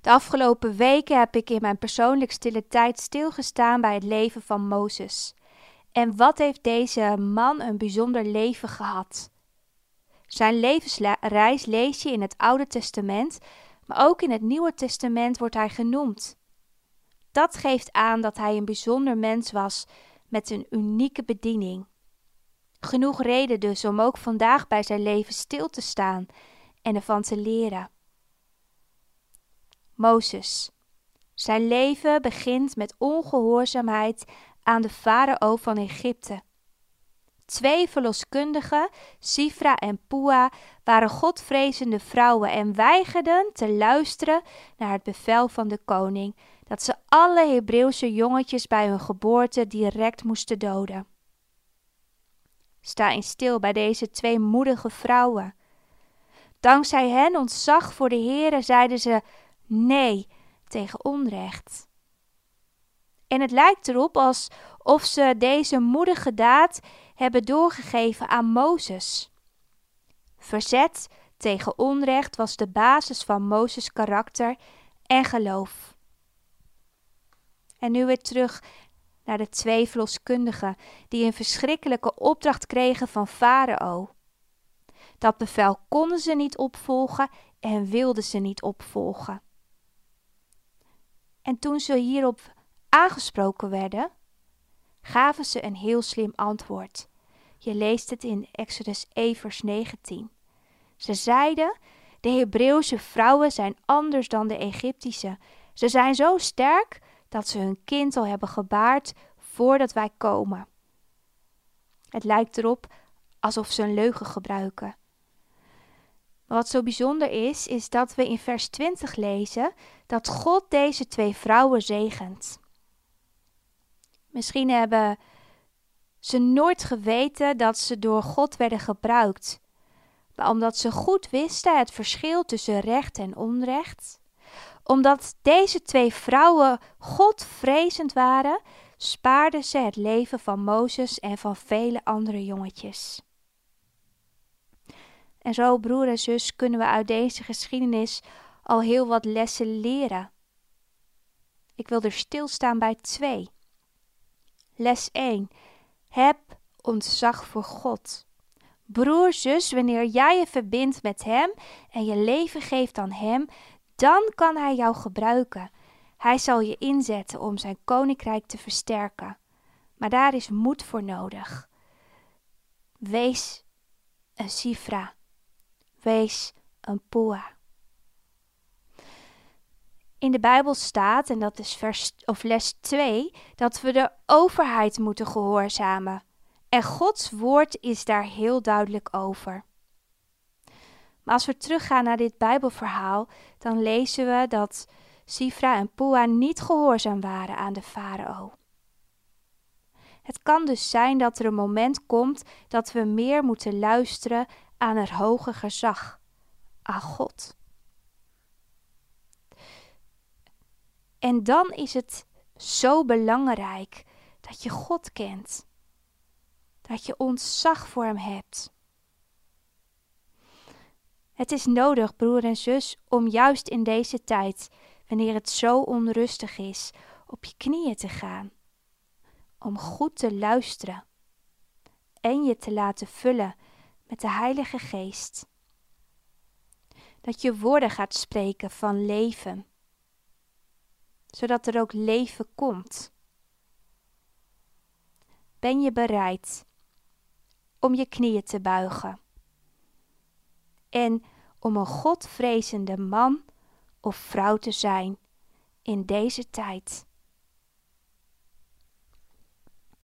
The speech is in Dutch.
De afgelopen weken heb ik in mijn persoonlijk stille tijd stilgestaan bij het leven van Mozes. En wat heeft deze man een bijzonder leven gehad? Zijn levensreis lees je in het Oude Testament, maar ook in het Nieuwe Testament wordt hij genoemd. Dat geeft aan dat hij een bijzonder mens was met een unieke bediening. Genoeg reden dus om ook vandaag bij zijn leven stil te staan en ervan te leren. Mozes. Zijn leven begint met ongehoorzaamheid aan de farao van Egypte. Twee verloskundigen, Sifra en Pua, waren godvrezende vrouwen en weigerden te luisteren naar het bevel van de koning dat ze alle Hebreeuwse jongetjes bij hun geboorte direct moesten doden. Sta eens stil bij deze twee moedige vrouwen. Dankzij hen ontzag voor de Heere zeiden ze nee tegen onrecht. En het lijkt erop alsof ze deze moedige daad hebben doorgegeven aan Mozes. Verzet tegen onrecht was de basis van Mozes karakter en geloof. En nu weer terug naar de twee verloskundigen die een verschrikkelijke opdracht kregen van Farao. Dat bevel konden ze niet opvolgen en wilden ze niet opvolgen. En toen ze hierop aangesproken werden, gaven ze een heel slim antwoord. Je leest het in Exodus 1, vers 19. Ze zeiden: De Hebreeuwse vrouwen zijn anders dan de Egyptische. Ze zijn zo sterk dat ze hun kind al hebben gebaard voordat wij komen. Het lijkt erop alsof ze een leugen gebruiken. Wat zo bijzonder is, is dat we in vers 20 lezen dat God deze twee vrouwen zegent. Misschien hebben ze nooit geweten dat ze door God werden gebruikt, maar omdat ze goed wisten het verschil tussen recht en onrecht, omdat deze twee vrouwen Godvrezend waren, spaarden ze het leven van Mozes en van vele andere jongetjes. En zo, broer en zus, kunnen we uit deze geschiedenis al heel wat lessen leren. Ik wil er stilstaan bij twee. Les 1. Heb ontzag voor God. Broer, zus, wanneer jij je verbindt met Hem en je leven geeft aan Hem, dan kan Hij jou gebruiken. Hij zal je inzetten om Zijn koninkrijk te versterken. Maar daar is moed voor nodig. Wees een Sifra. Wees een Pua. In de Bijbel staat, en dat is vers of les 2, dat we de overheid moeten gehoorzamen. En Gods woord is daar heel duidelijk over. Maar als we teruggaan naar dit Bijbelverhaal, dan lezen we dat Sifra en Pua niet gehoorzaam waren aan de farao. Het kan dus zijn dat er een moment komt dat we meer moeten luisteren aan het hoge gezag, aan God. En dan is het zo belangrijk dat je God kent, dat je ontzag voor Hem hebt. Het is nodig, broer en zus, om juist in deze tijd, wanneer het zo onrustig is, op je knieën te gaan, om goed te luisteren en je te laten vullen met de Heilige Geest. Dat je woorden gaat spreken van leven, zodat er ook leven komt. Ben je bereid om je knieën te buigen en om een Godvrezende man of vrouw te zijn in deze tijd?